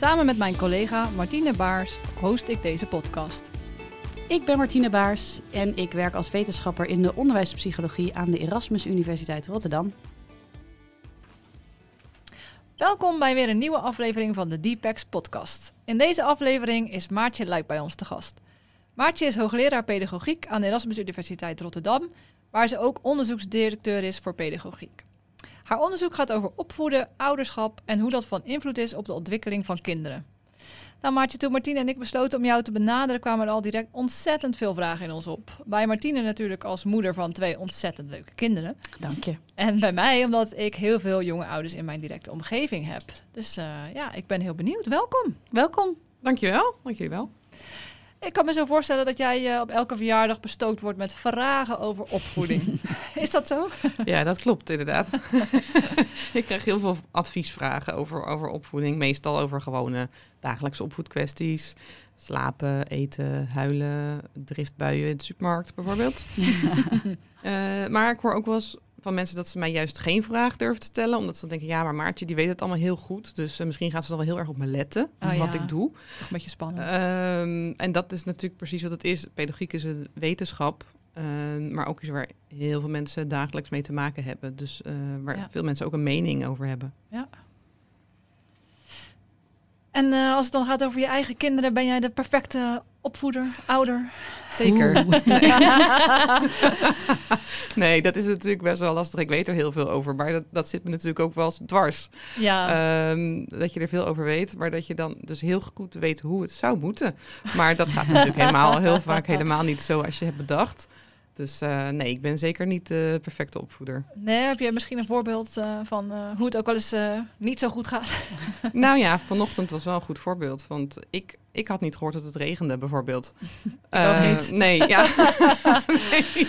Samen met mijn collega Martine Baars host ik deze podcast. Ik ben Martine Baars en ik werk als wetenschapper in de onderwijspsychologie aan de Erasmus Universiteit Rotterdam. Welkom bij weer een nieuwe aflevering van de Deepex podcast. In deze aflevering is Maartje Luik bij ons te gast. Maartje is hoogleraar pedagogiek aan de Erasmus Universiteit Rotterdam, waar ze ook onderzoeksdirecteur is voor pedagogiek. Haar onderzoek gaat over opvoeden, ouderschap en hoe dat van invloed is op de ontwikkeling van kinderen. Nou Maartje, toen Martine en ik besloten om jou te benaderen, kwamen er al direct ontzettend veel vragen in ons op. Bij Martine natuurlijk als moeder van twee ontzettend leuke kinderen. Dank je. En bij mij omdat ik heel veel jonge ouders in mijn directe omgeving heb. Dus uh, ja, ik ben heel benieuwd. Welkom. Welkom. Dankjewel. Dank jullie wel. Ik kan me zo voorstellen dat jij uh, op elke verjaardag bestookt wordt met vragen over opvoeding. is dat zo? Ja, dat klopt inderdaad. ik krijg heel veel adviesvragen over, over opvoeding. Meestal over gewone dagelijkse opvoedkwesties. Slapen, eten, huilen, dristbuien in de supermarkt bijvoorbeeld. uh, maar ik hoor ook wel eens van mensen dat ze mij juist geen vraag durven te stellen. Omdat ze denken, ja, maar Maartje die weet het allemaal heel goed. Dus uh, misschien gaat ze dan wel heel erg op me letten, oh, wat ja. ik doe. Toch een beetje spannend. Um, en dat is natuurlijk precies wat het is. Pedagogiek is een wetenschap. Uh, maar ook iets waar heel veel mensen dagelijks mee te maken hebben. Dus uh, waar ja. veel mensen ook een mening over hebben. Ja. En uh, als het dan gaat over je eigen kinderen, ben jij de perfecte opvoeder, ouder? Zeker. nee, dat is natuurlijk best wel lastig. Ik weet er heel veel over, maar dat, dat zit me natuurlijk ook wel eens dwars. Ja. Um, dat je er veel over weet, maar dat je dan dus heel goed weet hoe het zou moeten. Maar dat gaat natuurlijk helemaal heel vaak helemaal niet zo als je hebt bedacht. Dus uh, nee, ik ben zeker niet de perfecte opvoeder. Nee, heb je misschien een voorbeeld uh, van uh, hoe het ook wel eens niet zo goed gaat? nou ja, vanochtend was wel een goed voorbeeld. Want ik, ik had niet gehoord dat het regende, bijvoorbeeld. ik ook niet. Nee, ja. nee.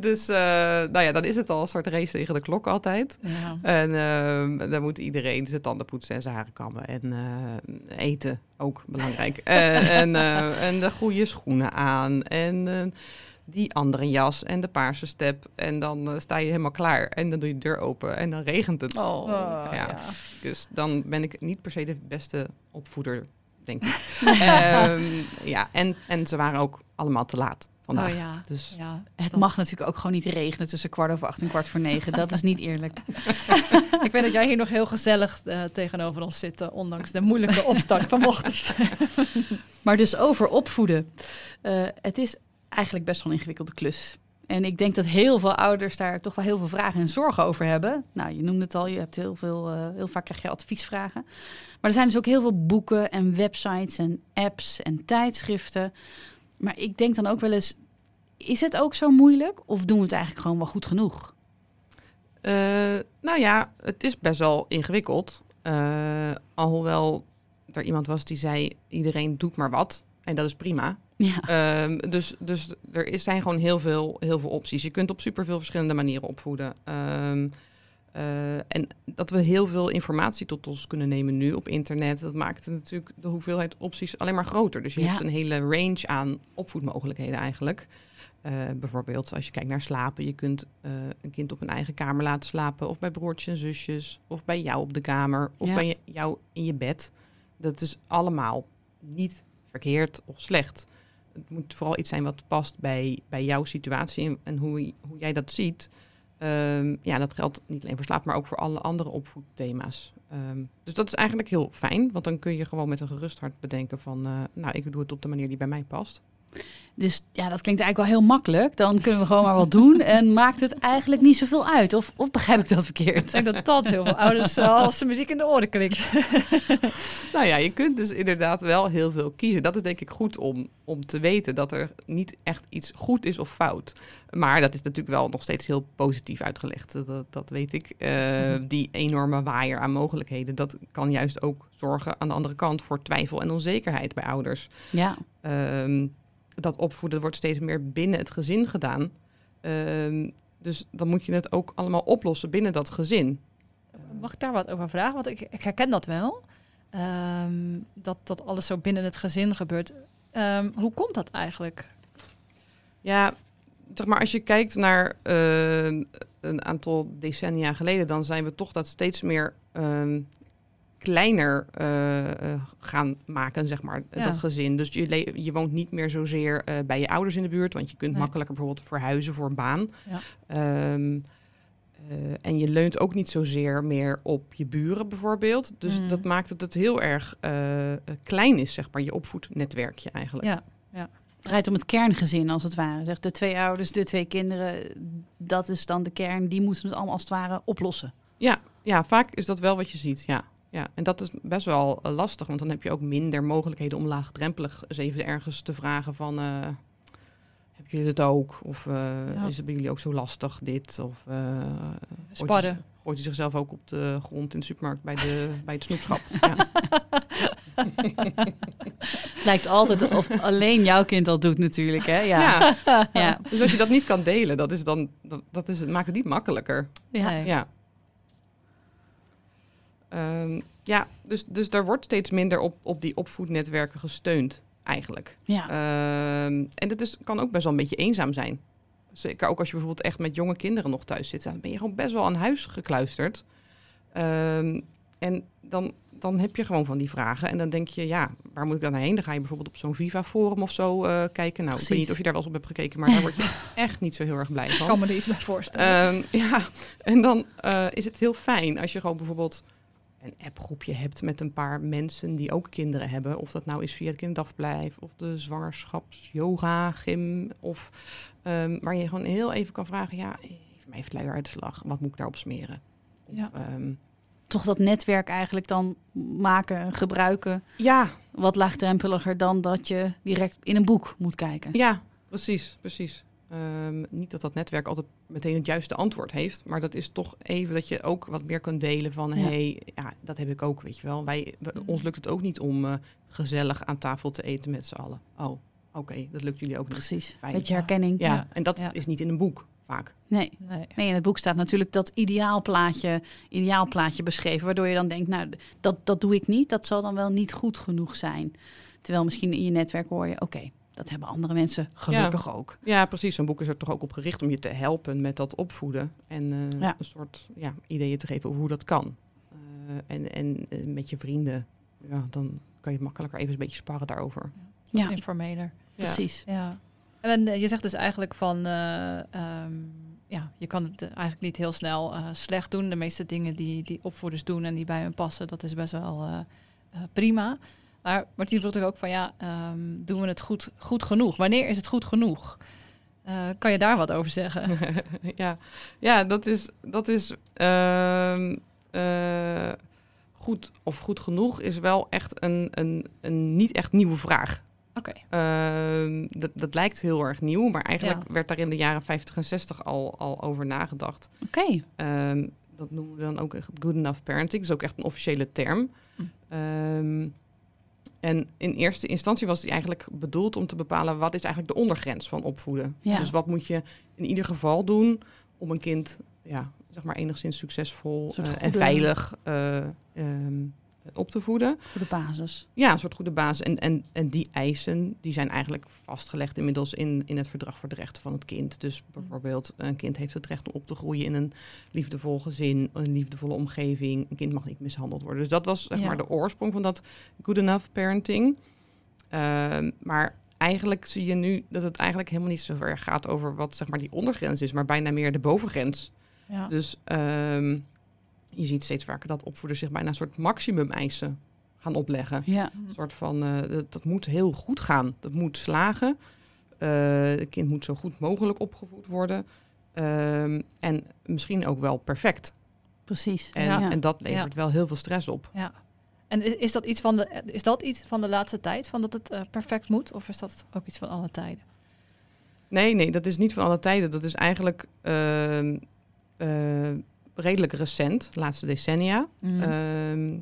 Dus nou ja, dan is het al een soort race tegen de klok altijd. Ja. En ehm, dan moet iedereen zijn tanden poetsen en zijn haren kammen. En eten, ook belangrijk. en, en de goede schoenen aan. En die andere jas en de paarse step. En dan uh, sta je helemaal klaar. En dan doe je de deur open en dan regent het. Oh, ja. ja. Dus dan ben ik niet per se de beste opvoeder, denk ik. um, ja, en, en ze waren ook allemaal te laat. Vandaag. Oh ja. Dus ja, het mag natuurlijk ook gewoon niet regenen tussen kwart over acht en kwart voor negen. Dat is niet eerlijk. ik weet dat jij hier nog heel gezellig uh, tegenover ons zit, uh, ondanks de moeilijke opstart vanochtend. maar dus over opvoeden. Uh, het is eigenlijk best wel een ingewikkelde klus. En ik denk dat heel veel ouders daar toch wel heel veel vragen en zorgen over hebben. Nou, je noemde het al, je hebt heel veel, uh, heel vaak krijg je adviesvragen. Maar er zijn dus ook heel veel boeken en websites en apps en tijdschriften. Maar ik denk dan ook wel eens, is het ook zo moeilijk of doen we het eigenlijk gewoon wel goed genoeg? Uh, nou ja, het is best wel ingewikkeld. Uh, alhoewel er iemand was die zei, iedereen doet maar wat. En dat is prima. Ja. Um, dus, dus er is, zijn gewoon heel veel, heel veel opties. Je kunt op superveel verschillende manieren opvoeden. Um, uh, en dat we heel veel informatie tot ons kunnen nemen nu op internet, dat maakt natuurlijk de hoeveelheid opties alleen maar groter. Dus je Ja. hebt een hele range aan opvoedmogelijkheden eigenlijk. Uh, bijvoorbeeld als je kijkt naar slapen, je kunt uh, een kind op een eigen kamer laten slapen, of bij broertjes en zusjes, of bij jou op de kamer, of Ja. bij jou in je bed. Dat is allemaal niet verkeerd of slecht. Het moet vooral iets zijn wat past bij, bij jouw situatie en, hoe, hoe jij dat ziet. Ehm, ja, dat geldt niet alleen voor slaap, maar ook voor alle andere opvoedthema's. Ehm, dus dat is eigenlijk heel fijn, want dan kun je gewoon met een gerust hart bedenken van, eh, nou, ik doe het op de manier die bij mij past. Dus ja, dat klinkt eigenlijk wel heel makkelijk. Dan kunnen we gewoon maar wat doen en maakt het eigenlijk niet zoveel uit. Of, of begrijp ik dat verkeerd? Ik denk dat dat heel veel ouders als de muziek in de oren klinkt. Nou ja, je kunt dus inderdaad wel heel veel kiezen. Dat is denk ik goed om, om te weten dat er niet echt iets goed is of fout. Maar dat is natuurlijk wel nog steeds heel positief uitgelegd. Dat, dat weet ik. Eh, die enorme waaier aan mogelijkheden, dat kan juist ook zorgen aan de andere kant voor twijfel en onzekerheid bij ouders. Ja, Ehm, dat opvoeden wordt steeds meer binnen het gezin gedaan. Ehm, dus dan moet je het ook allemaal oplossen binnen dat gezin. Mag ik daar wat over vragen? Want ik, ik herken dat wel. Ehm, dat, dat alles zo binnen het gezin gebeurt. Ehm, hoe komt dat eigenlijk? Ja, zeg maar als je kijkt naar eh, een aantal decennia geleden, dan zijn we toch dat steeds meer kleiner eh, eh, gaan maken, zeg maar, Ja. dat gezin. Dus je, je woont niet meer zozeer eh, bij je ouders in de buurt, want je kunt Nee. makkelijker bijvoorbeeld verhuizen voor een baan. Ja. Ehm, eh, en je leunt ook niet zozeer meer op je buren bijvoorbeeld. Dus Mm. dat maakt dat het heel erg klein is, zeg maar, je opvoednetwerkje eigenlijk. Ja, het draait om het kerngezin als het ware. Zeg, de twee ouders, de twee kinderen, dat is dan de kern. Die moeten het allemaal als het ware oplossen. Ja, ja, vaak is dat wel wat je ziet. Ja. Ja, en dat is best wel eh, lastig, want dan heb je ook minder mogelijkheden om laagdrempelig eens even ergens te vragen van... eh hebben jullie het ook? Of Ja. is het bij jullie ook zo lastig, dit? Of gooit hij sparren. gooit hij zichzelf ook op de grond in de supermarkt bij, de, bij het snoepschap? Ja. Het lijkt altijd of alleen jouw kind dat doet natuurlijk. Hè? Ja. Ja. Dus als je dat niet kan delen, dat, is dan, dat, dat is, het maakt het niet makkelijker. Ja. Ja. Ehm, ja, dus, dus daar wordt steeds minder op, op die opvoednetwerken gesteund, eigenlijk. Ja. Ehm, en dat is, kan ook best wel een beetje eenzaam zijn. Zeker ook als je bijvoorbeeld echt met jonge kinderen nog thuis zit. Dan ben je gewoon best wel aan huis gekluisterd. Ehm, en dan, dan heb je gewoon van die vragen. En dan denk je, ja, waar moet ik dan naar heen? Dan ga je bijvoorbeeld op zo'n Viva-forum of zo eh, kijken. Nou, ik weet niet of je daar wel eens op hebt gekeken, maar daar word je echt niet zo heel erg blij Ik van. kan me er iets bij voorstellen. Ja, en dan eh, is het heel fijn als je gewoon bijvoorbeeld een appgroepje hebt met een paar mensen die ook kinderen hebben. Of dat nou is via het kinderdagverblijf of de zwangerschaps-yoga, gym. Of ehm, waar je gewoon heel even kan vragen, ja, even mijn luieruitslag, wat moet ik daarop smeren? Of, Ja. ehm, Toch dat netwerk eigenlijk dan maken, gebruiken. ja, Wat laagdrempeliger dan dat je direct in een boek moet kijken. ja, precies, precies. Ehm, niet dat dat netwerk altijd meteen het juiste antwoord heeft, maar dat is toch even dat je ook wat meer kunt delen van, Ja. hé, hey, ja, dat heb ik ook, weet je wel. Wij, we- ons lukt het ook niet om eh, gezellig aan tafel te eten met z'n allen. Oh, oké, dat lukt jullie ook niet. Precies. Beetje herkenning. Ja, Ja, en dat ja. is niet in een boek vaak. Nee. nee. Nee, in het boek staat natuurlijk dat ideaalplaatje, ideaalplaatje beschreven. Waardoor je dan denkt, nou, dat, dat doe ik niet. Dat zal dan wel niet goed genoeg zijn. Terwijl misschien in je netwerk hoor je, oké, dat hebben andere mensen gelukkig ook. Ja, precies. Zo'n boek is er toch ook op gericht om je te helpen met dat opvoeden. En eh, Ja. een soort ja, ideeën te geven over hoe dat kan. Eh, en en eh, met je vrienden, ja, dan kan je makkelijker even een beetje sparren daarover. Ja, Informeler. precies. Ja. En je zegt dus eigenlijk van, eh, ehm, ja, je kan het eigenlijk niet heel snel eh, slecht doen. De meeste dingen die, die opvoeders doen en die bij hun passen, dat is best wel prima. Maar Martien vroeg ook van, ja, ehm, doen we het goed, goed genoeg? Wanneer is het goed genoeg? Eh, kan je daar wat over zeggen? ja. ja, dat is, dat is ehm, eh, goed of goed genoeg is wel echt een, een, een niet echt nieuwe vraag. Oké, Ehm, dat, dat lijkt heel erg nieuw, maar eigenlijk werd daar in de jaren 50 en 60 al, al over nagedacht. Oké. Dat noemen we dan ook echt good enough parenting. Dat is ook echt een officiële term. Ehm, en in eerste instantie was die eigenlijk bedoeld om te bepalen wat is eigenlijk de ondergrens van opvoeden. Ja. Dus wat moet je in ieder geval doen om een kind, ja, zeg maar enigszins succesvol eh, en veilig eh, ehm, op te voeden. Goede basis. Ja, een soort goede basis. En, en, en die eisen die zijn eigenlijk vastgelegd inmiddels in, in het verdrag voor de rechten van het kind. Dus bijvoorbeeld, een kind heeft het recht om op te groeien in een liefdevol gezin, een liefdevolle omgeving. Een kind mag niet mishandeld worden. Dus dat was zeg Ja. maar de oorsprong van dat good enough parenting. Ehm, maar eigenlijk zie je nu dat het eigenlijk helemaal niet zo ver gaat over wat zeg maar die ondergrens is, maar bijna meer de bovengrens. ja. Dus ehm, je ziet steeds vaker dat opvoeders zich bijna een soort maximum eisen gaan opleggen. Ja. Een soort van, eh, dat, dat moet heel goed gaan. Dat moet slagen. het kind moet zo goed mogelijk opgevoed worden. Ehm, en misschien ook wel perfect. Precies. En, ja. en dat levert wel heel veel stress op. Ja. En is, is, dat iets van de, is dat iets van de laatste tijd, van dat het eh, perfect moet? Of is dat ook iets van alle tijden? Nee, nee, dat is niet van alle tijden. Dat is eigenlijk ehm, eh, redelijk recent, de laatste decennia. Mhm. Ehm,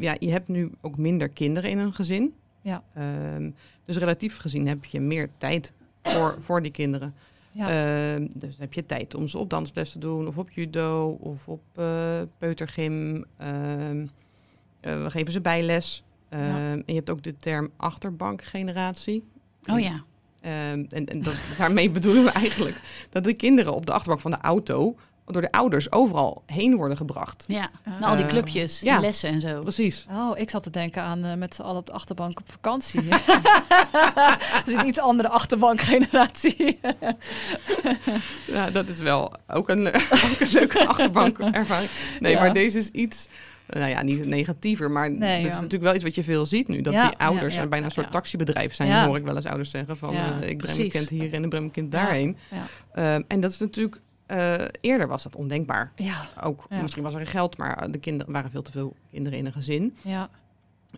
ja, je hebt nu ook minder kinderen in een gezin. Ja. Ehm, dus relatief gezien heb je meer tijd voor, voor die kinderen. Ja. Ehm, dus heb je tijd om ze op dansles te doen, of op judo, of op eh, peutergym. Eh, we geven ze bijles. Ehm, En je hebt ook de term achterbankgeneratie. Oh ja. En en dat, daarmee bedoelen we eigenlijk dat de kinderen op de achterbank van de auto door de ouders overal heen worden gebracht. Ja. Nou, al die Eh, clubjes, ja. die lessen en zo. Precies. Oh, ik zat te denken aan eh, met z'n allen op de achterbank op vakantie. dat is een iets andere achterbankgeneratie. Ja, dat is wel ook een, le- ook een leuke achterbankervaring. Nee, Ja. maar deze is iets, nou ja, niet negatiever, maar Nee, dit is natuurlijk wel iets wat je veel ziet nu. Dat Ja, die ouders ja, ja, bijna een soort ja. taxibedrijf zijn, Ja. hoor ik wel eens ouders zeggen van Ja, eh, ik breng precies. mijn kind hier en ik breng mijn kind daarheen. Ja. Ehm, en dat is natuurlijk, eh, eerder was dat ondenkbaar. Ja, Ook, Ja. misschien was er geld, maar de kinderen waren veel te veel kinderen in een gezin. ja,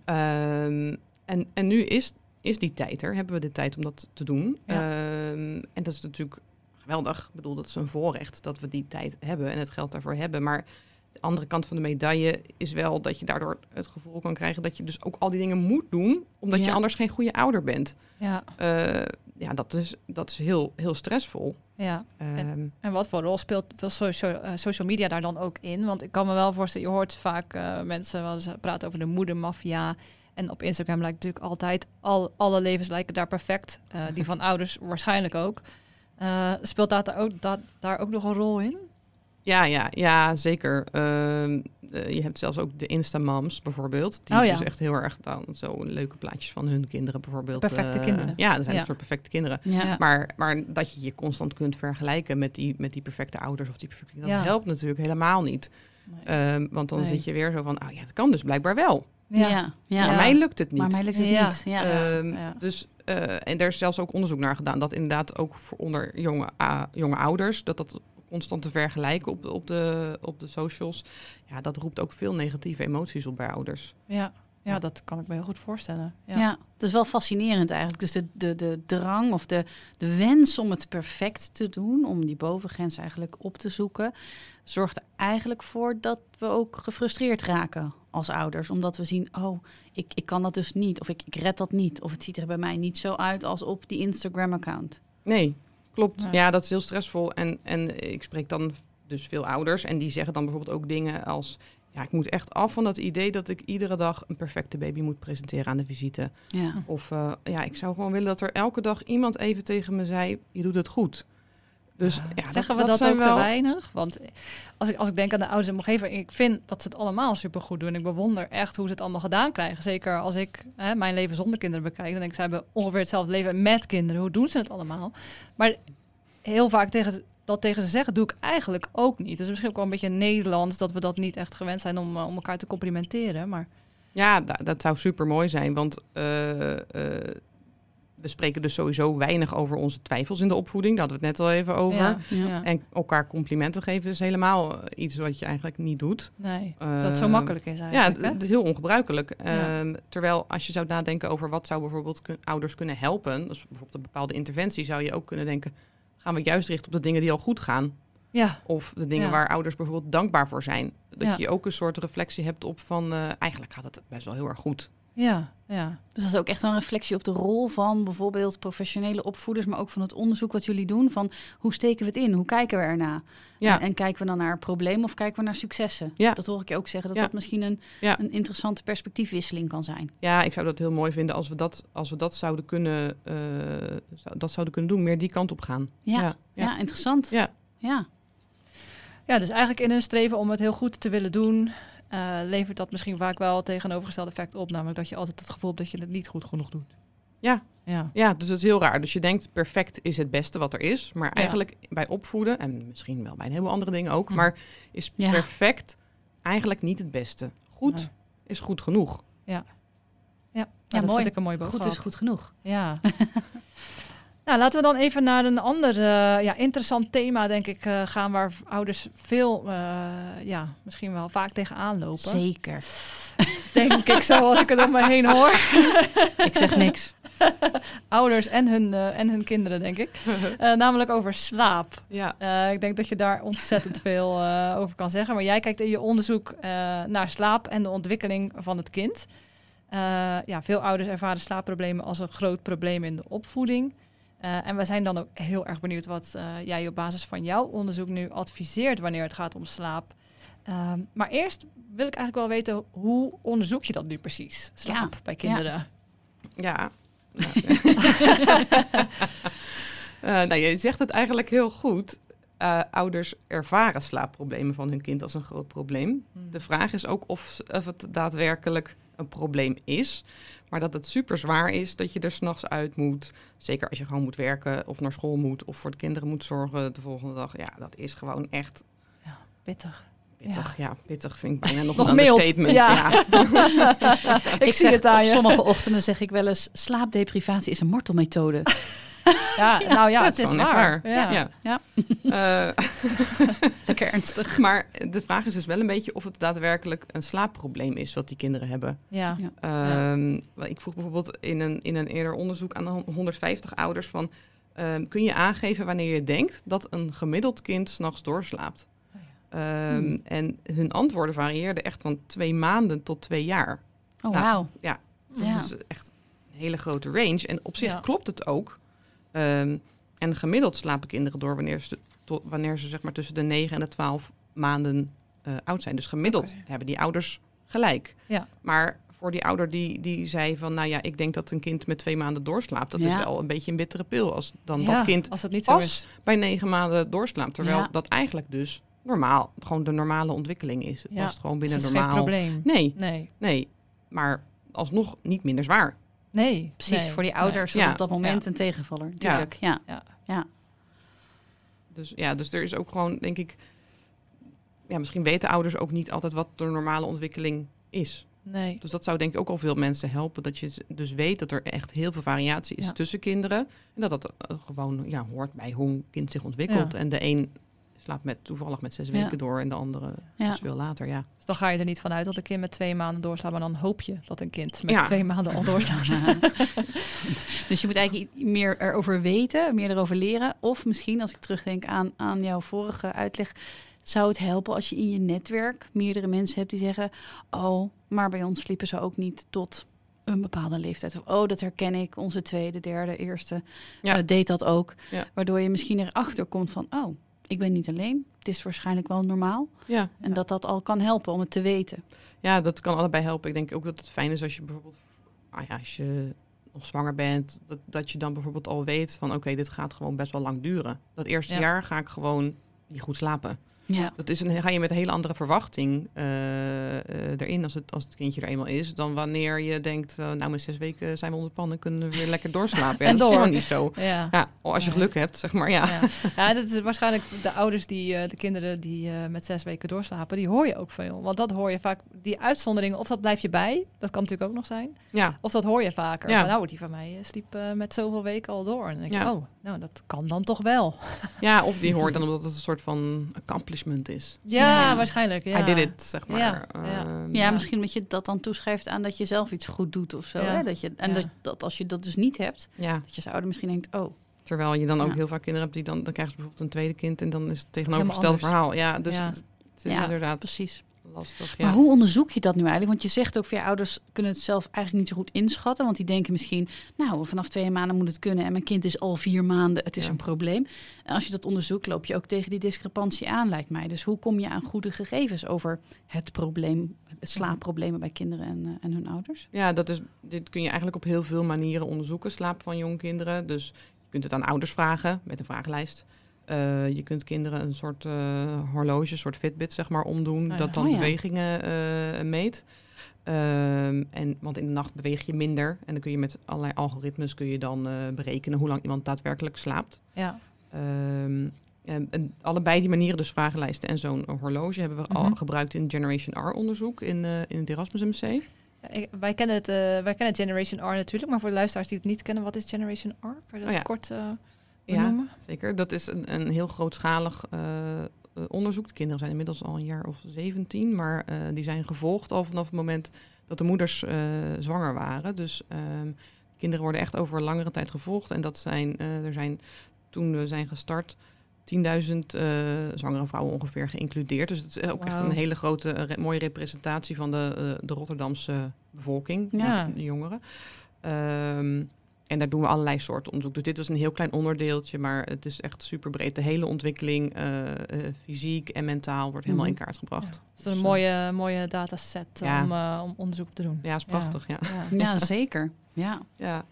Ehm, en, en nu is, is die tijd er, hebben we de tijd om dat te doen. Ja. Ehm, en dat is natuurlijk geweldig. Ik bedoel, dat is een voorrecht dat we die tijd hebben en het geld daarvoor hebben. Maar de andere kant van de medaille is wel dat je daardoor het gevoel kan krijgen dat je dus ook al die dingen moet doen, omdat je anders geen goede ouder bent. ja, Eh, ja, dat is, dat is heel, heel stressvol. Ja. Ehm, En wat voor rol speelt social, eh, social media daar dan ook in? Want ik kan me wel voorstellen, je hoort vaak eh, mensen wel eens praten over de moedermafia. En op Instagram lijkt natuurlijk altijd, al, alle levens lijken daar perfect. Eh, die van ouders waarschijnlijk ook. Speelt dat daar, ook, dat, daar ook nog een rol in? Ja, ja, ja zeker. Ehm, eh, je hebt zelfs ook de Instamoms bijvoorbeeld. Die Oh ja. dus echt heel erg dan zo leuke plaatjes van hun kinderen bijvoorbeeld. Perfecte eh, kinderen. Ja, dat zijn Ja. een soort perfecte kinderen. Ja. Maar, maar dat je je constant kunt vergelijken met die, met die perfecte ouders of die perfecte dat Ja. helpt natuurlijk helemaal niet. Ehm, want dan Nee. zit je weer zo van, oh ja, dat kan dus blijkbaar wel. Ja. Ja. Ja. Maar mij lukt het niet. Maar mij lukt het Ja. niet. Ja. Ehm, ja. Dus, eh, en er is zelfs ook onderzoek naar gedaan dat inderdaad ook voor onder jonge, jonge ouders, dat dat constant te vergelijken op de, op, de, op de socials, ja, dat roept ook veel negatieve emoties op bij ouders. Ja. ja, dat kan ik me heel goed voorstellen. Ja. Ja. het is wel fascinerend eigenlijk. Dus de, de, de drang of de, de wens om het perfect te doen, om die bovengrens eigenlijk op te zoeken, zorgt er eigenlijk voor dat we ook gefrustreerd raken als ouders. Omdat we zien, oh, ik, ik kan dat dus niet, of ik, ik red dat niet, of het ziet er bij mij niet zo uit als op die Instagram-account. Nee, klopt. Ja. Ja, dat is heel stressvol. En, en ik spreek dan dus veel ouders en die zeggen dan bijvoorbeeld ook dingen als, ja, ik moet echt af van dat idee dat ik iedere dag een perfecte baby moet presenteren aan de visite. Ja. Of eh, ja, ik zou gewoon willen dat er elke dag iemand even tegen me zei, je doet het goed. Dus Ja, ja, Zeggen we dat, zijn ook wel- te weinig? Want als ik, als ik denk aan de ouders mijn omgeving, ik vind dat ze het allemaal supergoed doen. Ik bewonder echt hoe ze het allemaal gedaan krijgen. Zeker als ik hè, mijn leven zonder kinderen bekijk, dan denk ik, ze hebben ongeveer hetzelfde leven met kinderen. Hoe doen ze het allemaal? Maar heel vaak tegen, dat tegen ze zeggen, doe ik eigenlijk ook niet. Is misschien ook wel een beetje Nederlands dat we dat niet echt gewend zijn om, eh, om elkaar te complimenteren. Maar Ja, da- dat zou super mooi zijn, want eh, eh, we spreken dus sowieso weinig over onze twijfels in de opvoeding. Daar hadden we het net al even over. Ja, Ja. ja. En elkaar complimenten geven is helemaal eh, iets wat je eigenlijk niet doet. nee, dat het zo makkelijk is Ja, eigenlijk. het hè? het is heel ongebruikelijk. Ja. Ehm, terwijl als je zou nadenken over wat zou bijvoorbeeld kun- ouders kunnen helpen, dus bijvoorbeeld een bepaalde interventie, zou je ook kunnen denken, gaan we juist richten op de dingen die al goed gaan? ja, Of de dingen Ja. waar ouders bijvoorbeeld dankbaar voor zijn. Dat Ja. je ook een soort reflectie hebt op van, eh, eigenlijk gaat het best wel heel erg goed. Ja, ja. Dus dat is ook echt een reflectie op de rol van bijvoorbeeld professionele opvoeders, maar ook van het onderzoek wat jullie doen. Van hoe steken we het in? Hoe kijken we erna? Ja. En, en kijken we dan naar problemen of kijken we naar successen? Ja. Dat hoor ik je ook zeggen, dat Ja. dat misschien een, Ja. een interessante perspectiefwisseling kan zijn. Ja, ik zou dat heel mooi vinden als we dat, als we dat zouden kunnen, eh, dat zouden kunnen doen, meer die kant op gaan. Ja, ja. ja. interessant. Ja. ja. Ja, dus eigenlijk in een streven om het heel goed te willen doen, eh, levert dat misschien vaak wel het tegenovergestelde effect op. Namelijk dat je altijd het gevoel hebt dat je het niet goed genoeg doet. Ja. Ja. Ja, dus dat is heel raar. Dus je denkt perfect is het beste wat er is. Maar eigenlijk bij opvoeden, en misschien wel bij een heleboel andere dingen ook, Hm. maar is Ja. perfect eigenlijk niet het beste. Goed is goed genoeg. Ja, Ja, dat mooi. vind ik een mooie boodschap. Goed is goed genoeg. Ja. Nou, laten we dan even naar een ander eh, ja, interessant thema, denk ik, eh, gaan waar ouders veel, eh, ja, misschien wel vaak tegenaan lopen. Zeker. Denk ik zo, als ik het om me heen hoor. Ik zeg niks. Ouders en hun, en hun kinderen, denk ik. Namelijk over slaap. Ja, ik denk dat je daar ontzettend veel over kan zeggen. Maar jij kijkt in je onderzoek naar slaap en de ontwikkeling van het kind. Ja, veel ouders ervaren slaapproblemen als een groot probleem in de opvoeding. Eh, en we zijn dan ook heel erg benieuwd wat eh, jij op basis van jouw onderzoek nu adviseert wanneer het gaat om slaap. Ehm, maar eerst wil ik eigenlijk wel weten, hoe onderzoek je dat nu precies? Slaap Ja, bij kinderen. ja. Eh, nou, je zegt het eigenlijk heel goed. Eh, ouders ervaren slaapproblemen van hun kind als een groot probleem. De vraag is ook of, of het daadwerkelijk een probleem is. Maar dat het super zwaar is dat je er s'nachts uit moet. Zeker als je gewoon moet werken of naar school moet of voor de kinderen moet zorgen de volgende dag. Ja, dat is gewoon echt Pittig. Pittig. Ja, pittig vind ik bijna nog, Nog een mild. understatement. Ja. Ja. ik, zie zeg, het aan op je. sommige ochtenden zeg ik wel eens... slaapdeprivatie is een martelmethode. Ja, nou ja, het is waar. waar. Ja. Ja. Ja. Eh, Lekker ernstig. maar de vraag is dus wel een beetje of het daadwerkelijk een slaapprobleem is wat die kinderen hebben. Ja. Ja. Ehm, wel, Ik vroeg bijvoorbeeld in een, in een eerder onderzoek aan de 150 ouders van... ehm, kun je aangeven wanneer je denkt dat een gemiddeld kind s'nachts doorslaapt? Ehm, Hmm. En hun antwoorden varieerden echt van twee maanden tot twee jaar. Oh, Nou, wauw. Dus Ja. dat is echt een hele grote range. En op zich Ja. klopt het ook. Ehm, en gemiddeld slapen kinderen door wanneer ze, tot, wanneer ze zeg maar tussen de 9 en de 12 maanden eh, oud zijn. Dus gemiddeld hebben die ouders gelijk. Ja. Maar voor die ouder die, die zei van, nou ja, ik denk dat een kind met twee maanden doorslaapt. Dat is wel een beetje een bittere pil als dan Ja, dat kind als het niet zo pas bij negen maanden doorslaapt. Terwijl Ja. dat eigenlijk dus normaal, gewoon de normale ontwikkeling is. Het Ja. past gewoon Dus binnen het is geen normaal. probleem. Nee, Nee. nee. Maar alsnog niet minder zwaar. Nee. Precies, nee, voor die ouders is Ja. dat op dat moment Ja. een tegenvaller. Natuurlijk, ja. Dus ja, dus er is ook gewoon, denk ik, ja, misschien weten ouders ook niet altijd wat de normale ontwikkeling is. Nee. Dus dat zou denk ik ook al veel mensen helpen. Dat je dus weet dat er echt heel veel variatie is Ja. tussen kinderen. En dat dat eh, gewoon ja, hoort bij hoe een kind zich ontwikkelt. Ja. En de een slaapt met, toevallig met zes Ja. weken door en de andere Ja. dus veel later. Ja. Dus dan ga je er niet vanuit dat een kind met twee maanden doorslaat. Maar dan hoop je dat een kind met Ja. twee maanden al doorslaat. dus je moet eigenlijk meer erover weten, meer erover leren. Of misschien, als ik terugdenk aan, aan jouw vorige uitleg, zou het helpen als je in je netwerk meerdere mensen hebt die zeggen: Oh, maar bij ons sliepen ze ook niet tot een bepaalde leeftijd. Of oh, dat herken ik, onze tweede, derde, eerste Ja. eh, deed dat ook. Ja. Waardoor je misschien erachter komt van: Oh, ik ben niet alleen. Het is waarschijnlijk wel normaal. Ja. En dat dat al kan helpen om het te weten. ja, dat kan allebei helpen. Ik denk ook dat het fijn is als je bijvoorbeeld, ah ja, als je nog zwanger bent, dat, dat je dan bijvoorbeeld al weet van oké, dit gaat gewoon best wel lang duren. Dat eerste Ja. jaar ga ik gewoon niet goed slapen. Ja. Dat is een, ga je met een hele andere verwachting eh, eh, erin als het, als het kindje er eenmaal is, dan wanneer je denkt, eh, nou met zes weken zijn we onder pannen, kunnen we weer lekker doorslapen. Ja, En dat is door. helemaal niet zo. Ja. Ja, als je geluk hebt, zeg maar, ja. Ja. dat is waarschijnlijk de ouders die, de kinderen die met zes weken doorslapen, die hoor je ook veel. Want dat hoor je vaak, die uitzonderingen, of dat blijf je bij, dat kan natuurlijk ook nog zijn. Ja, Of dat hoor je vaker. Ja. Van, nou, die van mij sliep met zoveel weken al door. En dan denk je, oh, nou, dat kan dan toch wel. ja, of die hoort dan omdat het een soort van accomplishment is. Ja, Ja. waarschijnlijk. Ja. I did it, zeg maar. Ja, Ehm, ja. Ja, misschien dat je dat dan toeschrijft aan dat je zelf iets goed doet of zo. Ja. Hè? Dat je, en Ja. dat, dat als je dat dus niet hebt, ja, dat je als ouder misschien denkt, oh, terwijl je dan ook Ja. heel vaak kinderen hebt die dan, dan krijgen ze bijvoorbeeld een tweede kind en dan is het tegenovergestelde verhaal. Ja, dus Ja. het het is Ja, inderdaad precies. Lastig. Maar Ja. hoe onderzoek je dat nu eigenlijk? Want je zegt ook, je ouders kunnen het zelf eigenlijk niet zo goed inschatten. Want die denken misschien, nou, vanaf twee maanden moet het kunnen. En mijn kind is al vier maanden, het is Ja. een probleem. En als je dat onderzoekt, loop je ook tegen die discrepantie aan, lijkt mij. Dus hoe kom je aan goede gegevens over het probleem, het slaapproblemen bij kinderen en, eh, en hun ouders? Ja, dat is, dit kun je eigenlijk op heel veel manieren onderzoeken, slaap van jonge kinderen. Dus je kunt het aan ouders vragen met een vragenlijst. Eh, je kunt kinderen een soort eh, horloge, een soort Fitbit zeg maar, omdoen, ja. dat dan Oh ja. bewegingen eh, meet. Ehm, en, want in de nacht beweeg je minder en dan kun je met allerlei algoritmes kun je dan berekenen hoe lang iemand daadwerkelijk slaapt. Ja. Ehm, en, en allebei die manieren, dus vragenlijsten en zo'n horloge, hebben we al Mhm. gebruikt in Generation R onderzoek in, in het Erasmus MC. ik- wij, kennen het, wij kennen Generation R natuurlijk, maar voor de luisteraars die het niet kennen, wat is Generation R? Kan je dat Oh ja. kort Ja, zeker. Dat is een, een heel grootschalig eh, eh, onderzoek. De kinderen zijn inmiddels al een jaar of 17, maar eh, die zijn gevolgd al vanaf het moment dat de moeders zwanger waren. Dus ehm, kinderen worden echt over langere tijd gevolgd. En dat zijn, er zijn toen we zijn gestart 10.000 eh, zwangere vrouwen ongeveer geïncludeerd. Dus het is ook echt een hele grote, re- mooie representatie van de, de Rotterdamse bevolking, Ja. de, de jongeren. Ehm, en daar doen we allerlei soorten onderzoek. Dus dit is een heel klein onderdeeltje, maar het is echt super breed. De hele ontwikkeling, eh, eh, fysiek en mentaal, wordt helemaal Mhm. in kaart gebracht. Dus dat is een Dus, mooie, mooie dataset Ja. om, eh, om onderzoek te doen. Ja, is prachtig. Ja. Ja. Ja, zeker. Ja. Ja.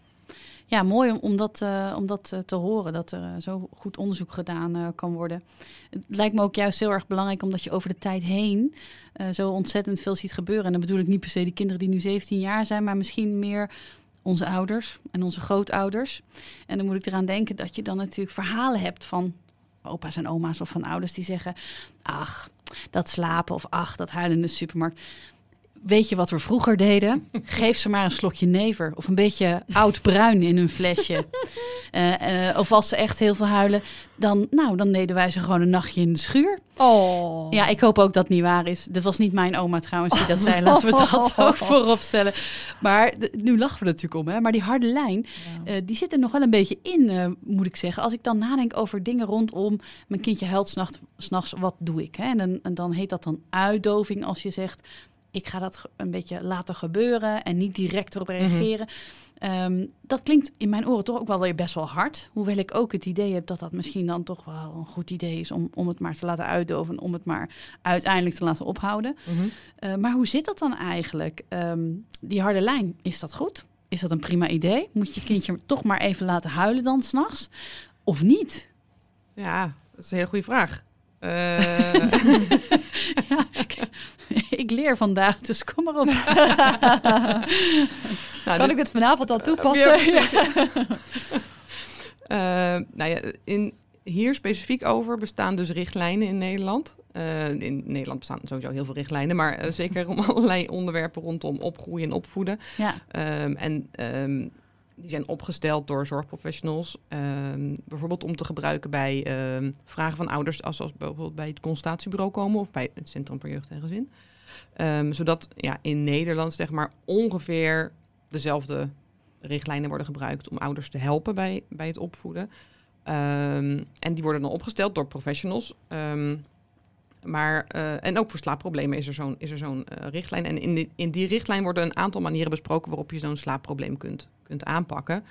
Ja, mooi om, om dat, eh, om dat eh, te horen, dat er eh, zo goed onderzoek gedaan eh, kan worden. Het lijkt me ook juist heel erg belangrijk, omdat je over de tijd heen eh, zo ontzettend veel ziet gebeuren. En dan bedoel ik niet per se de kinderen die nu 17 jaar zijn, maar misschien meer onze ouders en onze grootouders. En dan moet ik eraan denken dat je dan natuurlijk verhalen hebt van opa's en oma's of van ouders die zeggen: Ach, dat slapen of ach, dat huilen in de supermarkt. Weet je wat we vroeger deden? Geef ze maar een slokje never of een beetje oud bruin in hun flesje. Eh, eh, of als ze echt heel veel huilen, dan, nou, dan deden wij ze gewoon een nachtje in de schuur. Oh. Ja, ik hoop ook dat het niet waar is. Dit was niet mijn oma trouwens die dat zei. Laten we dat ook voorop stellen. Maar nu lachen we natuurlijk om. Hè? Maar die harde lijn, Ja. eh, die zit er nog wel een beetje in, moet ik zeggen. Als ik dan nadenk over dingen rondom... mijn kindje huilt s'nachts, s'nachts wat doe ik? Hè? En, dan, en dan heet dat dan uitdoving als je zegt... ik ga dat een beetje laten gebeuren en niet direct erop reageren. Ehm, dat klinkt in mijn oren toch ook wel weer best wel hard. Hoewel ik ook het idee heb dat dat misschien dan toch wel een goed idee is... om, om het maar te laten uitdoven, om het maar uiteindelijk te laten ophouden. Mhm. Eh, maar hoe zit dat dan eigenlijk? Ehm, die harde lijn, is dat goed? Is dat een prima idee? Moet je kindje toch maar even laten huilen dan s'nachts? Of niet? ja, dat is een heel goede vraag. Ja, ik, ik leer vandaag, dus kom maar op. nou, kan dit- ik het vanavond al toepassen? Ja, Eh, nou ja, in, hier specifiek over bestaan dus richtlijnen in Nederland. Eh, in Nederland bestaan sowieso heel veel richtlijnen, maar zeker om allerlei onderwerpen rondom opgroeien en opvoeden. Ja, Ehm, en ehm, die zijn opgesteld door zorgprofessionals. ehm, bijvoorbeeld om te gebruiken bij ehm, vragen van ouders als, als bijvoorbeeld bij het consultatiebureau komen of bij het Centrum voor Jeugd en Gezin. Ehm, zodat ja, in Nederland zeg maar ongeveer dezelfde richtlijnen worden gebruikt om ouders te helpen bij, bij het opvoeden. En die worden dan opgesteld door professionals. Maar, eh, en ook voor slaapproblemen is er zo'n, is er zo'n eh, richtlijn. En in die, in die richtlijn worden een aantal manieren besproken waarop je zo'n slaapprobleem kunt, kunt aanpakken.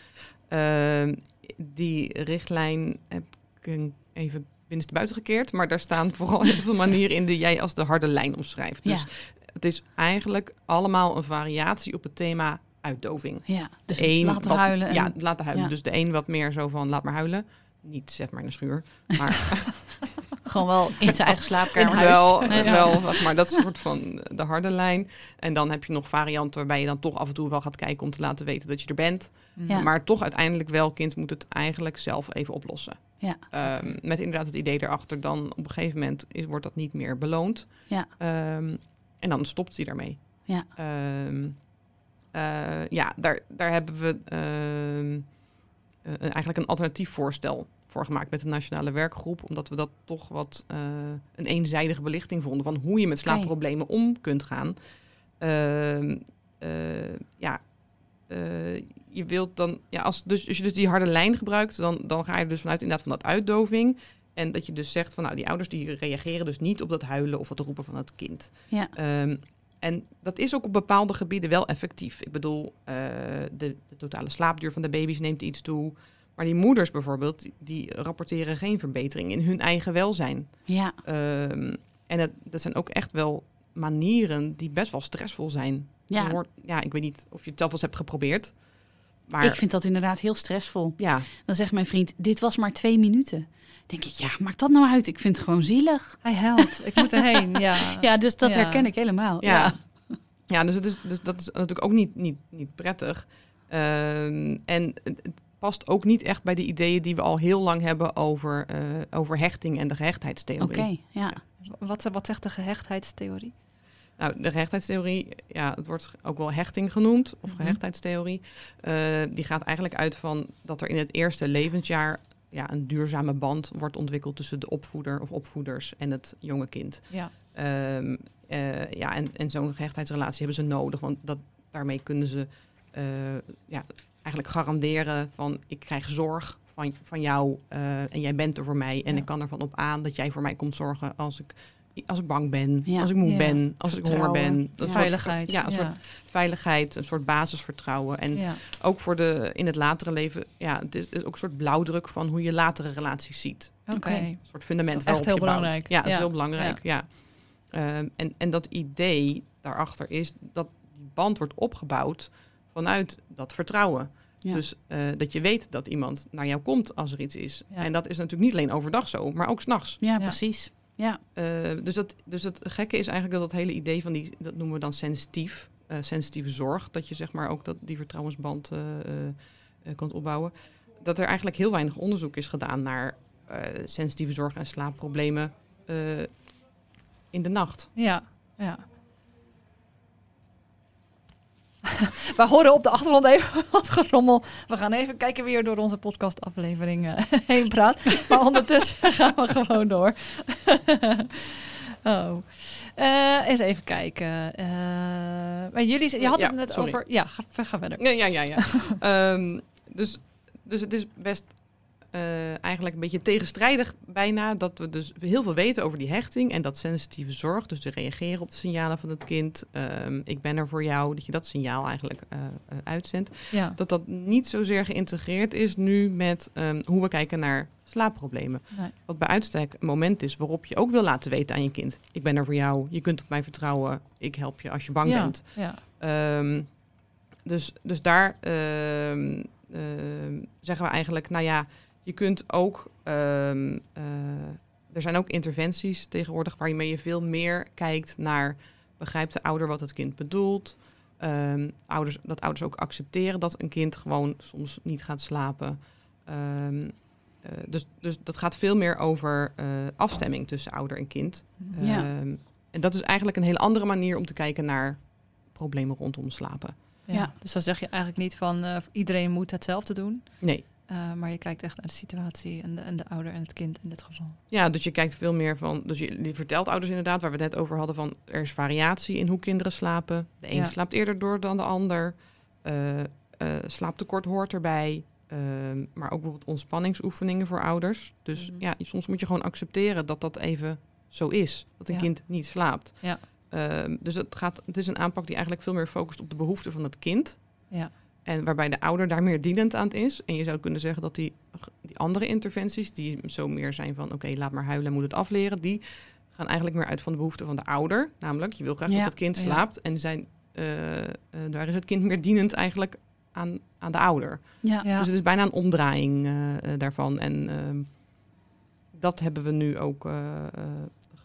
Ehm, die richtlijn heb ik even binnenste buiten gekeerd. Maar daar staan vooral heel veel manieren in die jij als de harde lijn omschrijft. Dus ja, het is eigenlijk allemaal een variatie op het thema uitdoving. ja. Dus De een laten wat- huilen. En, Ja, laten huilen. ja. Dus de een wat meer zo van laat maar huilen. Niet zet maar in de schuur. Maar Gewoon wel in zijn eigen slaapkamer. In huis. wel, Ja. wel maar dat soort van de harde lijn. En dan heb je nog varianten waarbij je dan toch af en toe wel gaat kijken om te laten weten dat je er bent. Ja. Maar toch uiteindelijk wel, kind moet het eigenlijk zelf even oplossen. Ja, Ehm, met inderdaad het idee erachter, dan op een gegeven moment is, wordt dat niet meer beloond. Ja. Ehm, en dan stopt hij daarmee. Ja. Ehm, eh, ja, daar, daar hebben we eigenlijk een alternatief voorstel voor gemaakt met de Nationale Werkgroep. Omdat we dat toch wat eh, een eenzijdige belichting vonden van hoe je met slaapproblemen om kunt gaan. Ehm, eh, ja, eh, je wilt dan, ja, als, dus, als je dus die harde lijn gebruikt, dan, dan ga je dus vanuit inderdaad van dat uitdoving. En dat je dus zegt van nou, die ouders die reageren dus niet op dat huilen of het roepen van het kind. Ja. Ehm, en dat is ook op bepaalde gebieden wel effectief. Ik bedoel, eh, de, de totale slaapduur van de baby's neemt iets toe. Maar die moeders bijvoorbeeld, die, rapporteren geen verbetering in hun eigen welzijn. ja, Ehm, en dat, dat zijn ook echt wel manieren die best wel stressvol zijn. ja. Hoort- ja, ik weet niet of je het zelf eens hebt geprobeerd. Maar Ik vind dat inderdaad heel stressvol. ja, Dan zegt mijn vriend, dit was maar twee minuten. Denk ik, ja, maakt dat nou uit? Ik vind het gewoon zielig. Hij helpt. Ik moet erheen. Ja. Ja, dus dat Ja. herken ik helemaal. Ja. Ja. ja dus, het is, dus dat is natuurlijk ook niet, niet, niet prettig. Ehm, en het, past ook niet echt bij de ideeën die we al heel lang hebben over, eh, over hechting en de Oké, gehechtheidstheorie. ja. Wat, wat zegt de gehechtheidstheorie? Nou, de gehechtheidstheorie, ja, het wordt ook wel hechting genoemd, of Mhm. gehechtheidstheorie. Eh, die gaat eigenlijk uit van dat er in het eerste levensjaar ja, een duurzame band wordt ontwikkeld tussen de opvoeder of opvoeders en het jonge kind. Ja. Ehm, eh, ja, en, en zo'n gehechtheidsrelatie hebben ze nodig, want dat, daarmee kunnen ze eh, ja, eigenlijk garanderen van ik krijg zorg van, van jou eh, en jij bent er voor mij en Ja. ik kan ervan op aan dat jij voor mij komt zorgen als ik, als ik bang ben, Ja. als ik moe Ja. ben, als ik honger ben. Ja. soort- Veiligheid. ja, een soort veiligheid, een soort basisvertrouwen. En ja. ook voor de in het latere leven, ja, het is, het is ook een soort blauwdruk van hoe je latere relaties ziet. Oké. Een soort fundament Dat waarop je heel bouwt. belangrijk. Ja, dat is Ja. heel belangrijk. Ja. Ehm, en, en dat idee daarachter is dat die band wordt opgebouwd vanuit dat vertrouwen. Ja. Dus eh, dat je weet dat iemand naar jou komt als er iets is. Ja. En dat is natuurlijk niet alleen overdag zo, maar ook s'nachts. Ja, Ja. precies. Ja, Uh, dus, dat, dus het gekke is eigenlijk dat dat hele idee van die, dat noemen we dan sensitief, eh, sensitieve zorg, dat je zeg maar ook dat die vertrouwensband eh, eh, eh, kunt opbouwen. Dat er eigenlijk heel weinig onderzoek is gedaan naar eh, sensitieve zorg en slaapproblemen eh, in de nacht. Ja, ja. We horen op de achtergrond even wat gerommel. We gaan even kijken wie er door onze podcastaflevering eh, heen praat. Maar ondertussen gaan we gewoon door. oh. Eh, eens even kijken. Eh, maar jullie, je had Ja, het net sorry. over... Ja, ga, ga verder. Ja, ja, ja. ja. Ehm, dus, dus het is best eh, eigenlijk een beetje tegenstrijdig bijna dat we dus heel veel weten over die hechting en dat sensitieve zorg. Dus te reageren op de signalen van het kind. Ehm, ik ben er voor jou, dat je dat signaal eigenlijk eh, eh, uitzendt. Ja, Dat dat niet zozeer geïntegreerd is nu met ehm, hoe we kijken naar slaapproblemen. nee. Wat bij uitstek een moment is waarop je ook wil laten weten aan je kind. Ik ben er voor jou, je kunt op mij vertrouwen, ik help je als je bang ja, bent. Ja, Ehm, dus, dus daar zeggen we eigenlijk, nou ja, je kunt ook, ehm, eh, er zijn ook interventies tegenwoordig waarmee je veel meer kijkt naar, begrijpt de ouder wat het kind bedoelt? Ehm, ouders, dat ouders ook accepteren dat een kind gewoon soms niet gaat slapen. Ehm, eh, dus, dus dat gaat veel meer over eh, afstemming tussen ouder en kind. Ja. Ehm, en dat is eigenlijk een hele andere manier om te kijken naar problemen rondom slapen. ja. Ja. Dus dan zeg je eigenlijk niet van eh, iedereen moet hetzelfde doen. Nee. Eh, maar je kijkt echt naar de situatie en de, en de ouder en het kind in dit geval. Ja, dus je kijkt veel meer van. Dus je, je vertelt ouders inderdaad, waar we het net over hadden, van er is variatie in hoe kinderen slapen. De een Ja. slaapt eerder door dan de ander. Eh, eh, slaaptekort hoort erbij. Ehm, maar ook bijvoorbeeld ontspanningsoefeningen voor ouders. Dus Mhm. ja, soms moet je gewoon accepteren dat dat even zo is. Dat een Ja. kind niet slaapt. Ja. Ehm, dus het, gaat, het is een aanpak die eigenlijk veel meer focust op de behoeften van het kind. Ja. En waarbij de ouder daar meer dienend aan is. En je zou kunnen zeggen dat die, die andere interventies, die zo meer zijn van oké, laat maar huilen, moet het afleren, die gaan eigenlijk meer uit van de behoeften van de ouder. Namelijk, je wil graag Ja. dat het kind Ja. slaapt. En zijn, eh, eh, daar is het kind meer dienend eigenlijk aan, aan de ouder. ja. Ja. Dus het is bijna een omdraaiing eh, eh, daarvan. En ehm, dat hebben we nu ook eh, eh,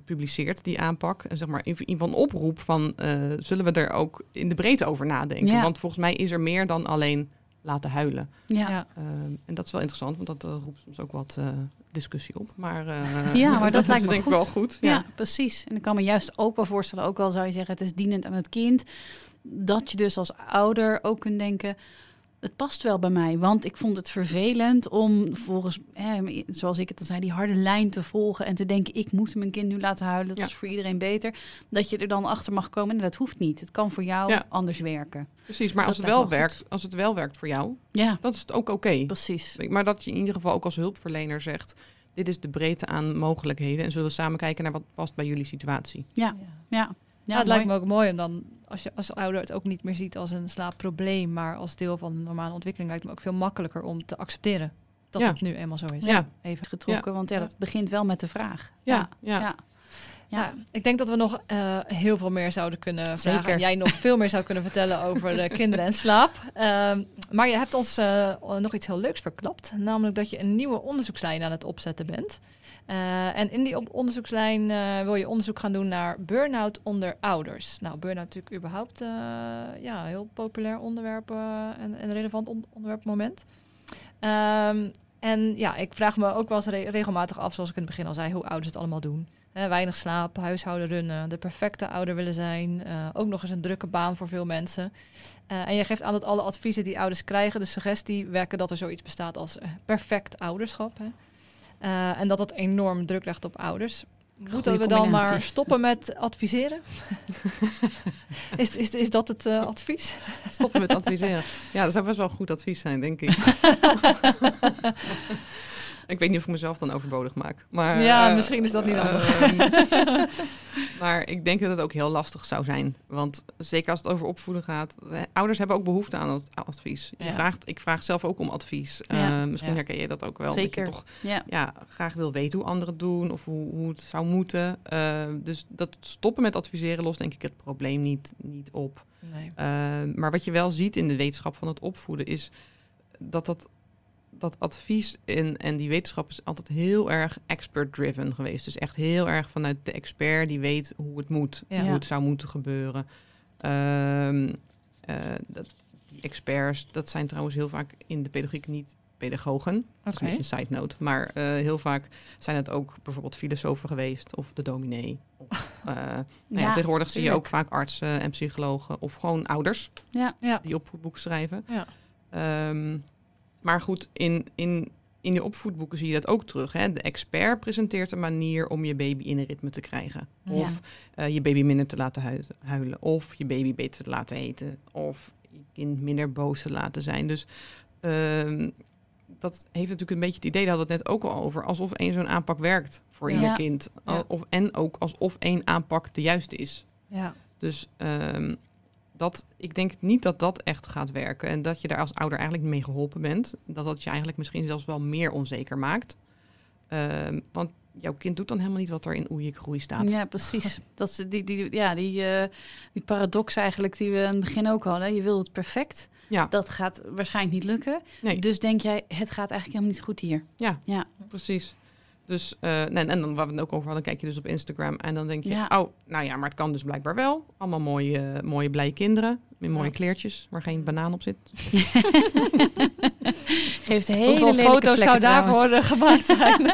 gepubliceerd, die aanpak. En zeg maar in in van oproep van eh, zullen we er ook in de breedte over nadenken? Ja. Want volgens mij is er meer dan alleen laten huilen. ja. Ja. Ehm, en dat is wel interessant, want dat eh, roept soms ook wat eh, discussie op. Maar, eh, Ja, maar dat lijkt me denk ik goed. wel goed. Ja, Ja. precies. En ik kan me juist ook wel voorstellen, ook al zou je zeggen het is dienend aan het kind, dat je dus als ouder ook kunt denken, het past wel bij mij. Want ik vond het vervelend om volgens, hè, zoals ik het dan zei, die harde lijn te volgen en te denken, ik moet mijn kind nu laten huilen, dat Ja. is voor iedereen beter. Dat je er dan achter mag komen en dat hoeft niet. Het kan voor jou Ja. anders werken. Precies, maar Dat als het, wel werkt, als het wel werkt voor jou, Ja, dan is het ook oké. precies. Maar dat je in ieder geval ook als hulpverlener zegt, dit is de breedte aan mogelijkheden. En zullen we samen kijken naar wat past bij jullie situatie. Ja, ja. Ja, Ja, het mooi. lijkt me ook mooi om dan, als je als ouder het ook niet meer ziet als een slaapprobleem, maar als deel van de normale ontwikkeling, lijkt me ook veel makkelijker om te accepteren dat Ja. het nu eenmaal zo is. Ja. Even. getrokken, want ja, dat begint wel met de vraag. Ja, ja. ja. Ja. ik denk dat we nog eh, heel veel meer zouden kunnen vragen. En jij nog veel meer zou kunnen vertellen over de kinderen en slaap. Ehm, maar je hebt ons eh, nog iets heel leuks verklapt. Namelijk dat je een nieuwe onderzoekslijn aan het opzetten bent. Eh, en in die onderzoekslijn eh, wil je onderzoek gaan doen naar burn-out onder ouders. Nou, burn-out natuurlijk überhaupt eh, ja, een heel populair onderwerp en een relevant on- onderwerp moment. Ehm, en ja, ik vraag me ook wel eens re- regelmatig af, zoals ik in het begin al zei, hoe ouders het allemaal doen. Weinig slaap, huishouden runnen, de perfecte ouder willen zijn. ook nog eens een drukke baan voor veel mensen. En je geeft aan dat alle adviezen die ouders krijgen, de suggestie werken dat er zoiets bestaat als perfect ouderschap. Hè. Eh, en dat dat enorm druk legt op ouders. Moeten Goeie we dan maar stoppen met adviseren? is, is, is dat het eh, advies? Stoppen met adviseren. Ja, dat zou best wel goed advies zijn, denk ik. ik weet niet of ik mezelf dan overbodig maak. Maar, Ja, eh, misschien is dat niet handig. ehm, maar ik denk dat het ook heel lastig zou zijn. Want zeker als het over opvoeden gaat. Ouders hebben ook behoefte aan het advies. Je Ja. vraagt, ik vraag zelf ook om advies. Ja. Eh, misschien Ja. herken je dat ook wel. Zeker. Dat je toch Ja. graag wil weten hoe anderen het doen of hoe, hoe het zou moeten. Eh, dus dat stoppen met adviseren lost denk ik het probleem niet, niet op. Nee. Maar wat je wel ziet in de wetenschap van het opvoeden is dat dat, dat advies en, en die wetenschap is altijd heel erg expert-driven geweest. Dus echt heel erg vanuit de expert die weet hoe het moet, Ja. hoe het zou moeten gebeuren. Ehm, eh, dat, die experts, dat zijn trouwens heel vaak in de pedagogiek niet pedagogen. Dat is een beetje een side note. Maar eh, heel vaak zijn het ook bijvoorbeeld filosofen geweest of de dominee. Of, eh, nou ja, tegenwoordig zie je ook vaak artsen en psychologen of gewoon ouders Ja. Ja. die opvoedboeken schrijven. Ja. Ehm, maar goed, in, in, in die opvoedboeken zie je dat ook terug. Hè? De expert presenteert een manier om je baby in een ritme te krijgen. Ja. Of eh, je baby minder te laten hui- huilen. Of je baby beter te laten eten. Of je kind minder boos te laten zijn. Dus ehm, dat heeft natuurlijk een beetje het idee, daar hadden we het net ook al over, alsof één zo'n aanpak werkt voor Ja. ieder kind. Of, en ook alsof één aanpak de juiste is. Ja. Dus ehm, dat, ik denk niet dat dat echt gaat werken. En dat je daar als ouder eigenlijk niet mee geholpen bent. Dat dat je eigenlijk misschien zelfs wel meer onzeker maakt. Ehm, want jouw kind doet dan helemaal niet wat er in Oei groei staat. Ja, precies. Dat is die, die, ja, die, eh, die paradox eigenlijk die we aan het begin ook hadden. Je wil het perfect. Ja. Dat gaat waarschijnlijk niet lukken. Nee. Dus denk jij, het gaat eigenlijk helemaal niet goed hier. Ja, Ja. precies. Dus, eh, en, en dan waar we het ook over hadden, kijk je dus op Instagram en dan denk je, Ja. oh, nou ja, maar het kan dus blijkbaar wel. Allemaal mooie, mooie blije kinderen, met mooie Ja. kleertjes, waar geen banaan op zit. Geeft hele Hoeveel lelijke foto's zou daarvoor eh, gemaakt zijn?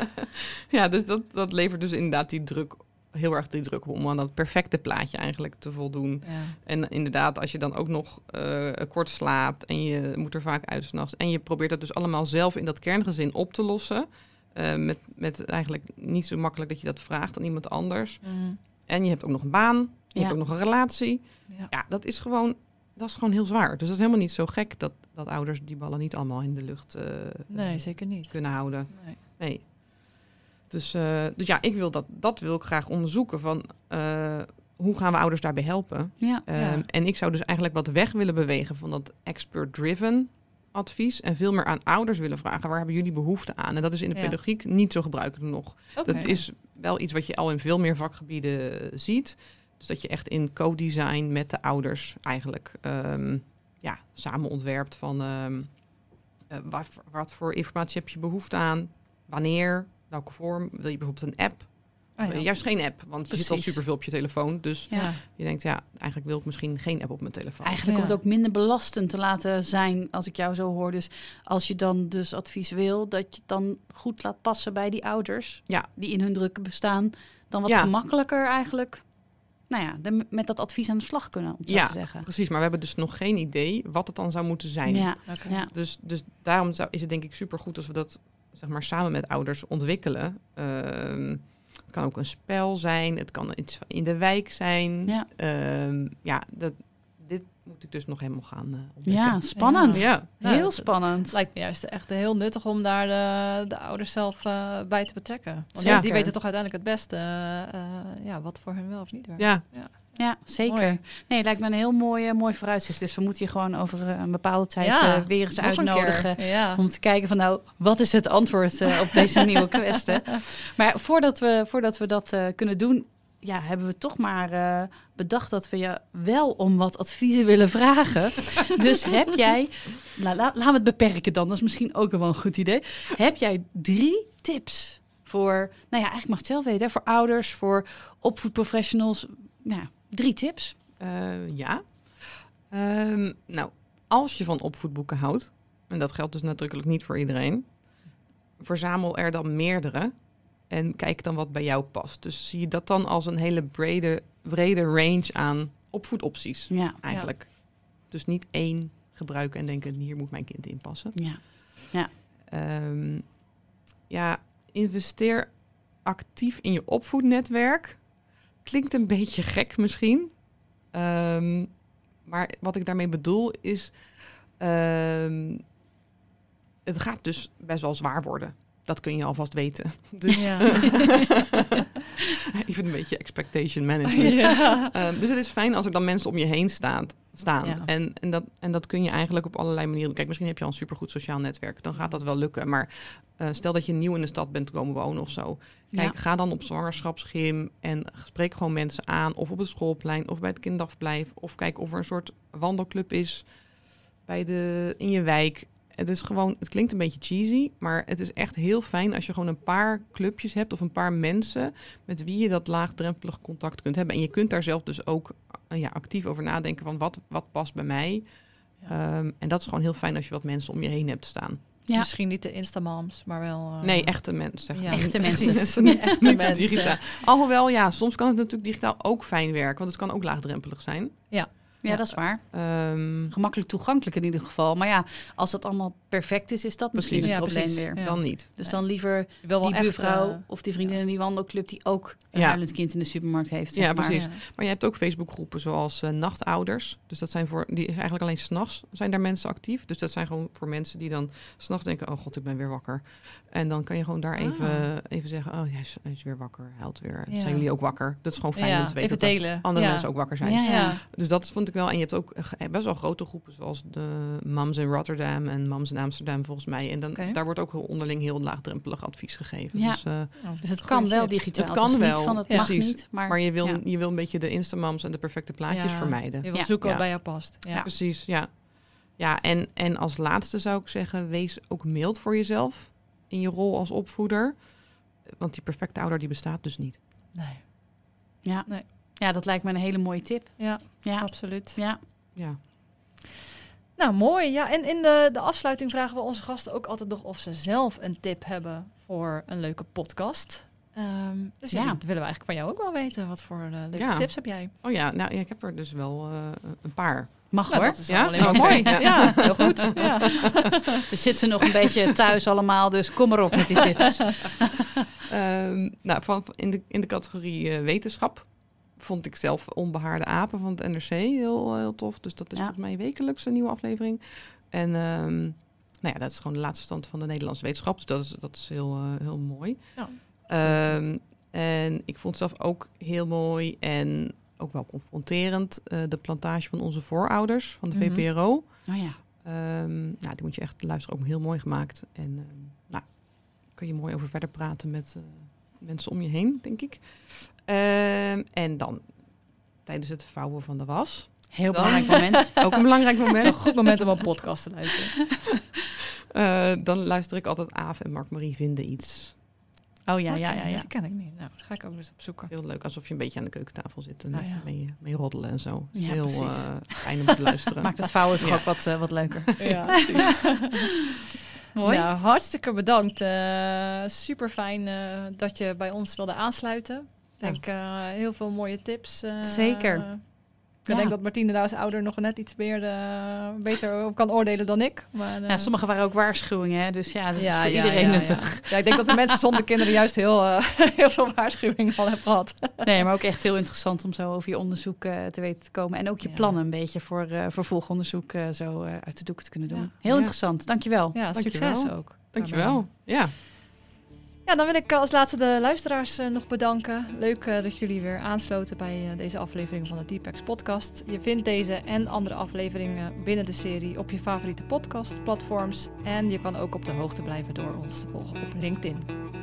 Ja, dus dat, dat levert dus inderdaad die druk, heel erg die druk om aan dat perfecte plaatje eigenlijk te voldoen. ja. En inderdaad, als je dan ook nog eh, kort slaapt en je moet er vaak uit 's nachts en je probeert dat dus allemaal zelf in dat kerngezin op te lossen, eh, met, met eigenlijk niet zo makkelijk dat je dat vraagt aan iemand anders. Mm. En je hebt ook nog een baan, je Ja. hebt ook nog een relatie. Ja. Ja, dat is gewoon, dat is gewoon heel zwaar. Dus dat is helemaal niet zo gek dat, dat ouders die ballen niet allemaal in de lucht eh, Nee, zeker niet. kunnen houden. Nee. Nee. Dus, eh, dus ja, ik wil dat, dat wil ik graag onderzoeken. Van, eh, hoe gaan we ouders daarbij helpen? Ja. Ehm, Ja. En ik zou dus eigenlijk wat weg willen bewegen van dat expert-driven advies. En veel meer aan ouders willen vragen, waar hebben jullie behoefte aan? En dat is in de Ja. pedagogiek niet zo gebruikelijk nog. Dat is wel iets wat je al in veel meer vakgebieden ziet. Dus dat je echt in co-design met de ouders eigenlijk ehm, ja, samen ontwerpt van ehm, eh, wat voor informatie heb je behoefte aan, wanneer, welke vorm. Wil je bijvoorbeeld een app? Ah, ja. Juist geen app, want je zit al superveel op je telefoon. Dus Ja. je denkt, ja, eigenlijk wil ik misschien geen app op mijn telefoon. Eigenlijk om het ook minder belastend te laten zijn, als ik jou zo hoor. Dus als je dan dus advies wil, dat je het dan goed laat passen bij die ouders. Ja. Die in hun drukke bestaan. Dan wat Ja. gemakkelijker eigenlijk, nou ja, de- met dat advies aan de slag kunnen, om het zo Ja. te zeggen. Precies, maar we hebben dus nog geen idee wat het dan zou moeten zijn. Ja. Dus, dus daarom zou, is het denk ik supergoed als we dat zeg maar, samen met ouders ontwikkelen. Ehm, het kan ook een spel zijn, het kan iets in de wijk zijn. Ja. Ehm, ja dat, dit moet ik dus nog helemaal gaan eh, ontdekken. ja spannend. Ja. Heel dat- spannend. Het lijkt me juist echt heel nuttig om daar de, de ouders zelf eh, bij te betrekken. Want die- Zeker. die weten toch uiteindelijk het beste eh, eh, ja, wat voor hen wel of niet werkt. Ja, Ja, zeker. Mooi. Nee, lijkt me een heel mooi, eh, mooi vooruitzicht. Dus we moeten je gewoon over eh, een bepaalde tijd Ja, eh, weer eens een uitnodigen. Ja. Om te kijken van nou, wat is het antwoord op deze nieuwe kwestie? Maar voordat we, voordat we dat kunnen doen, ja, hebben we toch maar bedacht dat we je wel om wat adviezen willen vragen. dus heb jij, la- laten we het beperken dan, dat is misschien ook wel een goed idee. Heb jij drie tips voor, nou ja, eigenlijk mag je het zelf weten, hè, voor ouders, voor opvoedprofessionals. Nou, drie tips. Eh, ja. Ehm, nou, als je van opvoedboeken houdt, en dat geldt dus nadrukkelijk niet voor iedereen, verzamel er dan meerdere En kijk dan wat bij jou past. Dus zie je dat dan als een hele brede, brede range aan opvoedopties Ja, eigenlijk. Dus niet één gebruiken en denken, hier moet mijn kind in passen. ja. Ehm, ja, investeer actief in je opvoednetwerk. Klinkt een beetje gek misschien. Ehm, maar wat ik daarmee bedoel is... ehm, het gaat dus best wel zwaar worden. Dat kun je alvast weten. Dus Ja. even een beetje expectation management. ja. Ehm, dus het is fijn als er dan mensen om je heen staan. staan. Ja. En, en, dat, en dat kun je eigenlijk op allerlei manieren doen. Kijk, misschien heb je al een supergoed sociaal netwerk. Dan gaat dat wel lukken. Maar eh, stel dat je nieuw in de stad bent komen wonen of zo. Kijk, Ja. ga dan op zwangerschapsgym en spreek gewoon mensen aan. Of op het schoolplein of bij het kinderdagverblijf. Of kijk of er een soort wandelclub is bij de, in je wijk. Het is gewoon, het klinkt een beetje cheesy, maar het is echt heel fijn als je gewoon een paar clubjes hebt of een paar mensen met wie je dat laagdrempelig contact kunt hebben. En je kunt daar zelf dus ook eh, ja, actief over nadenken van wat, wat past bij mij. Ja. Ehm, en dat is gewoon heel fijn als je wat mensen om je heen hebt staan. Ja. Misschien niet de Instamoms, maar wel... eh, Nee, echte mensen. ja. Echte Niet- mensen. niet, Echte niet mensen. digitaal. Alhoewel, ja, soms kan het natuurlijk digitaal ook fijn werken, want het kan ook laagdrempelig zijn. Ja, dat is waar. Ehm, Gemakkelijk toegankelijk in ieder geval. Maar ja, als dat allemaal perfect is, is dat misschien Ja, probleem weer. Ja. Dan niet. Dus dan liever wel die echt, buurvrouw eh, of die vriendin in die wandelclub die ook een Ja. huilend kind in de supermarkt heeft. zeg Ja, maar. precies. ja. Maar je hebt ook Facebookgroepen zoals eh, nachtouders. Dus dat zijn voor, die is eigenlijk alleen s'nachts zijn daar mensen actief. Dus dat zijn gewoon voor mensen die dan s'nachts denken, oh god, ik ben weer wakker. En dan kan je gewoon daar Ah. even, even zeggen, oh hij is, hij is weer wakker, huilt weer. Ja. Zijn jullie ook wakker? Dat is gewoon fijn Ja, om te weten even dat delen. andere ja. mensen ook wakker zijn. Ja, ja. Ja. Dus dat vond ik wel. En je hebt ook eh, best wel grote groepen zoals de Moms in Rotterdam en Moms in Amsterdam volgens mij. En dan, daar wordt ook heel onderling heel laagdrempelig advies gegeven. Ja. Dus, eh, Oh, Dus het kan wel digitaal. Het kan wel, Niet van het ja. mag precies. niet, maar, maar je wil, ja. je wil een beetje de Instamoms en de perfecte plaatjes Ja. vermijden. Je wil Ja. zoeken wat Ja. bij jou past. Ja. Ja. Precies, ja. Ja, en, en als laatste zou ik zeggen, wees ook mild voor jezelf in je rol als opvoeder. Want die perfecte ouder die bestaat dus niet. Nee. ja. Nee. Ja, dat lijkt me een hele mooie tip. Ja, Ja, absoluut. ja. Ja. Nou, mooi. Ja, en in de, de afsluiting vragen we onze gasten ook altijd nog of ze zelf een tip hebben voor een leuke podcast. Ehm, dus ja, Ja. dat willen we eigenlijk van jou ook wel weten. Wat voor eh, leuke Ja. tips heb jij? Oh ja, nou ja, ik heb er dus wel eh, een paar. Mag Nou, hoor. dat is Ja? alleen maar mooi. ja. Ja. heel goed. Ja. We zitten nog een beetje thuis allemaal, dus kom maar op met die tips. Ehm, nou, van, in, de, in de categorie eh, wetenschap vond ik zelf Onbehaarde Apen van het NRC heel, eh, heel tof. Dus dat is Ja. volgens mij wekelijks een nieuwe aflevering. En ehm, nou ja, dat is gewoon de laatste stand van de Nederlandse wetenschap. Dus dat is, dat is heel, eh, heel mooi. Ja. Ehm, en ik vond zelf ook heel mooi en ook wel confronterend eh, de plantage van onze voorouders van de Mhm. VPRO. Oh ja. Ehm, nou, die moet je echt luisteren, ook heel mooi gemaakt. En ehm, nou, kun je mooi over verder praten met mensen om je heen, denk ik. Ehm, en dan tijdens het vouwen van de was. Heel Dan- belangrijk moment. Ook een belangrijk Het is een moment. goed moment om een podcast te luisteren. Eh, dan luister ik altijd Aaf en Mark-Marie vinden iets. Oh ja, ja, ja. ja. Die ken ik niet. Nou, ga ik ook eens opzoeken. Heel leuk, alsof je een beetje aan de keukentafel zit en Ah, ja. mee, mee roddelen en zo. Ja, heel eh, fijn om te luisteren. Maakt het vouwen toch Ja. ook wat, eh, wat leuker. Ja, precies. Mooi. Nou, hartstikke bedankt. super fijn dat je bij ons wilde aansluiten. Ik denk eh, heel veel mooie tips. eh, Zeker. Ik Ja. denk dat Martine daar als ouder nog net iets meer eh, beter op kan oordelen dan ik. Maar, eh, Ja, sommige waren ook waarschuwingen, hè, dus ja, dat is ja, voor ja, iedereen ja, nuttig. Ja. Ja, ik denk dat de mensen zonder kinderen juist heel, eh, heel veel waarschuwingen van hebben gehad. Nee, maar ook echt heel interessant om zo over je onderzoek eh, te weten te komen. En ook je Ja. plannen een beetje voor uh, vervolgonderzoek uh, zo uh, uit de doeken te kunnen doen. Ja. Heel Ja. interessant, dankjewel. Ja, Dankjewel. succes ook. Dankjewel. Ja. Ja, dan wil ik als laatste de luisteraars uh, nog bedanken. Leuk uh, dat jullie weer aansloten bij deze aflevering van de Deepex podcast. Je vindt deze en andere afleveringen binnen de serie op je favoriete podcastplatforms. En je kan ook op de hoogte blijven door ons te volgen op LinkedIn.